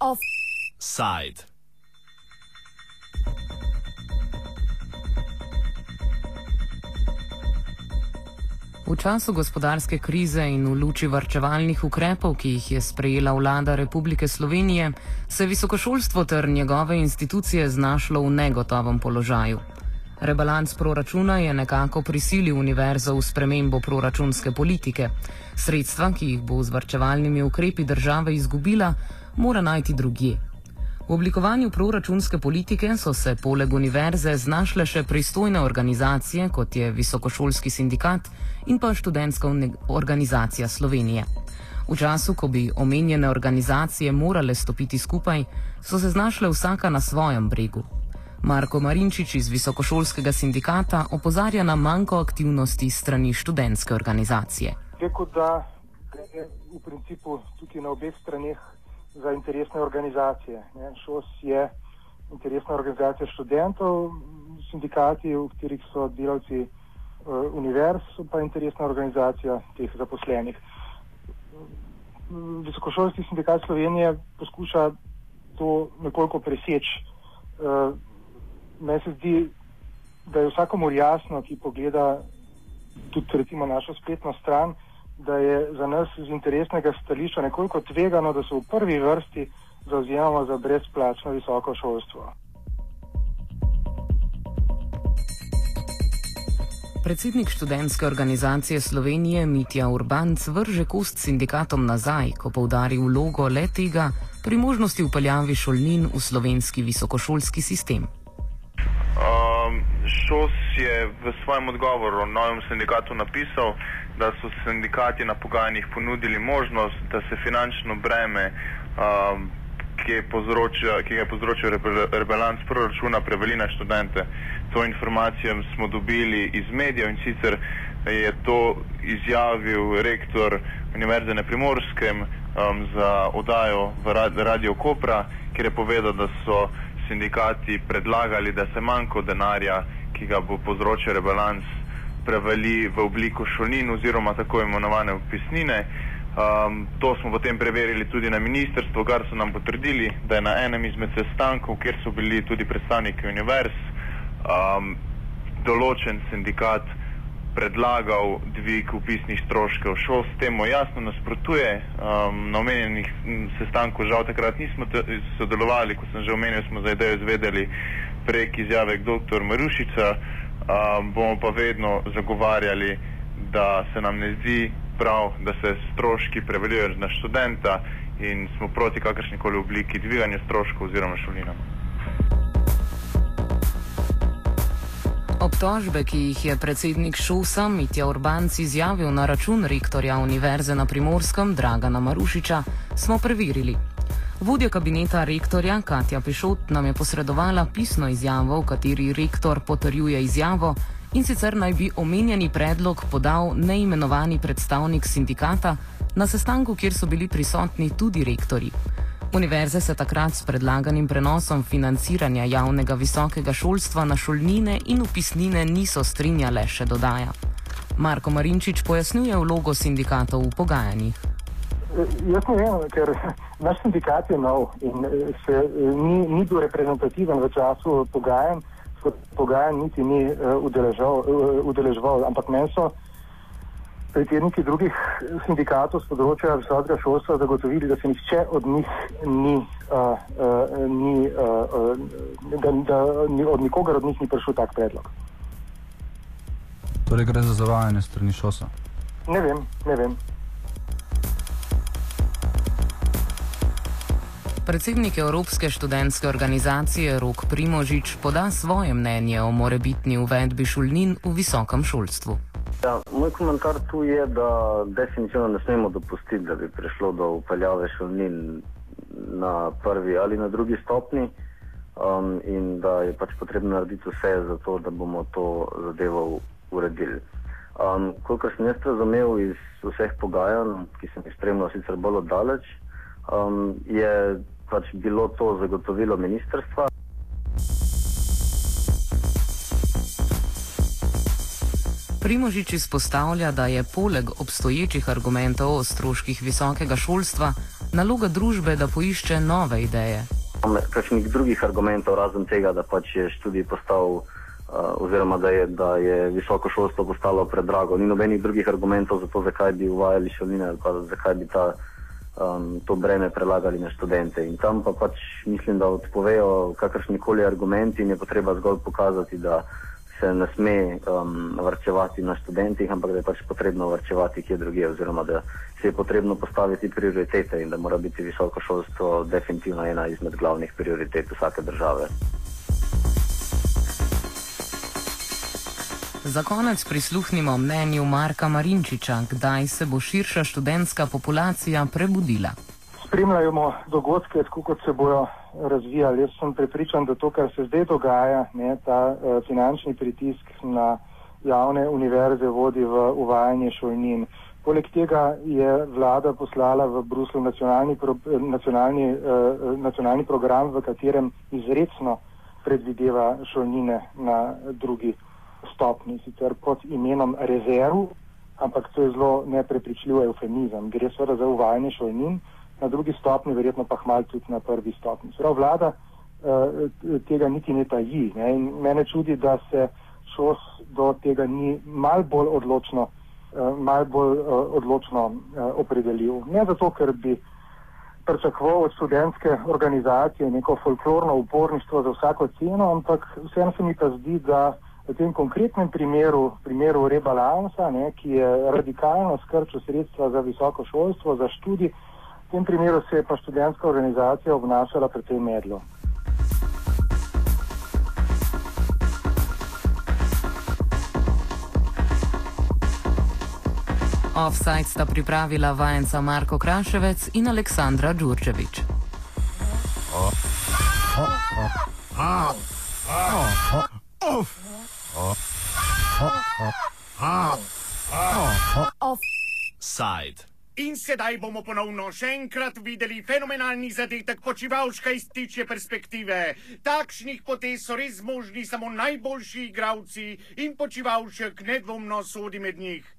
Offside. V času gospodarske krize in v luči varčevalnih ukrepov, ki jih je sprejela vlada Republike Slovenije, se visokošolstvo ter njegove institucije znašlo v negotovem položaju. Rebalans proračuna je nekako prisilil univerzo v spremembo proračunske politike. Sredstva, ki jih bo z varčevalnimi ukrepi država izgubila, mora najti drugje. V oblikovanju proračunske politike so se poleg univerze znašle še pristojne organizacije, kot je Visokošolski sindikat in pa študentska organizacija Slovenije. V času, ko bi omenjene organizacije morale stopiti skupaj, so se znašle vsaka na svojem bregu. Marko Marinčič iz Visokošolskega sindikata opozarja na manjko aktivnosti strani študentske organizacije. Rekel, da je v principu tudi na obeh straneh za interesne organizacije. Ne. ŠOS je interesna organizacija študentov, sindikati, v katerih so delavci uh, univerz, pa interesna organizacija teh zaposlenih. Visokošolski sindikat Slovenije poskuša to nekoliko preseči. Meni se zdi, da je vsakomur jasno, ki pogleda tudi recimo našo spletno stran, da je za nas z interesnega stališča nekoliko tvegano, da se v prvi vrsti zauzemamo za brezplačno visoko šolstvo. Predsednik študentske organizacije Slovenije Mitja Urbanc vrže kost sindikatom nazaj, ko povdari vlogo le tega pri možnosti upeljavi šolnin v slovenski visokošolski sistem. Šos je v svojem odgovoru novemu sindikatu napisal, da so sindikati na pogajanjih ponudili možnost, da se finančno breme, um, ki, je ki je povzročil rebalans proračuna, preveli na študente. To informacijo smo dobili iz medijev in sicer je to izjavil rektor Univerze na Primorskem um, za odajo v Radio Kopra, kjer je povedal, da so sindikati predlagali, da se manjko denarja, ki ga bo povzročil rebalans prevali v obliko šolnin oziroma tako imenovane upisnine. Um, to smo potem preverili tudi na ministrstvu, kar so nam potrdili, da je na enem izmed sestankov, kjer so bili tudi predstavniki univerz, um, določen sindikat predlagal dvig upisnih stroškov. Šol s tem jasno nasprotuje. Um, na omenjenih sestanku žal takrat nismo sodelovali, ko sem že omenil, smo za idejo izvedeli prek izjave dr. Marušica um, bomo pa vedno zagovarjali, da se nam ne zdi prav, da se stroški prevelijo na študenta in smo proti kakršni koli obliki dviganja stroškov oziroma šolinam. Obtožbe, ki jih je predsednik Šusa Mitja Urbanc izjavil na račun rektorja Univerze na Primorskem Dragana Marušiča, smo preverili. Vodja kabineta rektorja Katja Pešot nam je posredovala pisno izjavo, v kateri rektor potrjuje izjavo in sicer naj bi omenjeni predlog podal neimenovani predstavnik sindikata na sestanku, kjer so bili prisotni tudi rektori. Univerze se takrat s predlaganim prenosom financiranja javnega visokega šolstva na šolnine in upisnine niso strinjale, še dodaja. Marko Marinčič pojasnjuje vlogo sindikatov v pogajanjih. Jaz ne vem, ker naš sindikat je nov in eh, se eh, ni, ni bil reprezentativen v času pogajanj, pogajanj niti ni uh, udeleževal, ampak meni so predsedniki drugih sindikatov z področja visokega šolstva zagotovili, da se nihče od njih ni, uh, uh, ni uh, uh, da, da ni, od nikogar od njih ni prišel tak predlog. Torej gre za zavajanje strani šosa? Ne vem, ne vem. Predsednik Evropske študentske organizacije Rok Primožič poda svoje mnenje o morebitni uvedbi šolnin v visokem šolstvu. Ja, moj komentar tu je, da definitivno ne smemo dopustiti, da bi prišlo do upeljave šolnin na prvi ali na drugi stopni um, in da je pač potrebno narediti vse za to, da bomo to zadevo uredili. Um, kolikor sem jaz razumel iz vseh pogajanj, ki sem jih spremljal sicer bolj oddaleč, um, je pač bilo to zagotovilo ministrstva. Primožič izpostavlja, da je poleg obstoječih argumentov o stroških visokega šolstva naloga družbe, da poišče nove ideje. Kakšnih drugih argumentov, razen tega, da pač je študij postal, uh, oziroma da je, da je visoko šolstvo postalo predrago, ni nobenih drugih argumentov za to, zakaj bi uvajali šoline ali pa zakaj bi ta, um, to breme prelagali na študente. In tam pa pač mislim, da odpovejo kakršni koli argumenti in je potreba zgolj pokazati, da se ne sme um, vrčevati na študentih, ampak da je pač potrebno vrčevati kje drugje, oziroma da se je potrebno postaviti prioritete in da mora biti visoko šolstvo definitivno ena izmed glavnih prioritet vsake države. Za konec prisluhnimo mnenju Marka Marinčiča, kdaj se bo širša študentska populacija prebudila spremljamo dogodke, tako kot se bodo razvijali. Jaz sem prepričan, da to, kar se zdaj dogaja, ne, ta uh, finančni pritisk na javne univerze vodi v uvajanje šolnin. Poleg tega je vlada poslala v Bruslu nacionalni, pro, nacionalni, uh, nacionalni program, v katerem izredno predvideva šolnine na drugi stopni, sicer pod imenom rezerv, ampak to je zelo neprepričljiv eufemizem. Gre seveda za uvajanje šolnin na drugi stopni, verjetno pa hmal tudi na prvi stopni. Sprav vlada uh, tega niti ne taji. Ne? In mene čudi, da se šos do tega ni mal bolj odločno, uh, mal bolj uh, odločno uh, opredelil. Ne zato, ker bi pričakoval od študentske organizacije neko folklorno uporništvo za vsako ceno, ampak vseeno se mi pa zdi, da v tem konkretnem primeru, primeru rebalansa, ne, ki je radikalno skrčil sredstva za visoko šolstvo, za študij, tem primeru se je pa študentska organizacija obnašala precej medlo. Offside sta pripravila vajenca Marko Kraševec in Aleksandra Đurčevič. Offside. In sedaj bomo ponovno še enkrat videli fenomenalni zadetek počivalška iz tiče perspektive. Takšnih potez so res možni samo najboljši igravci in počivalšek nedvomno sodi med njih.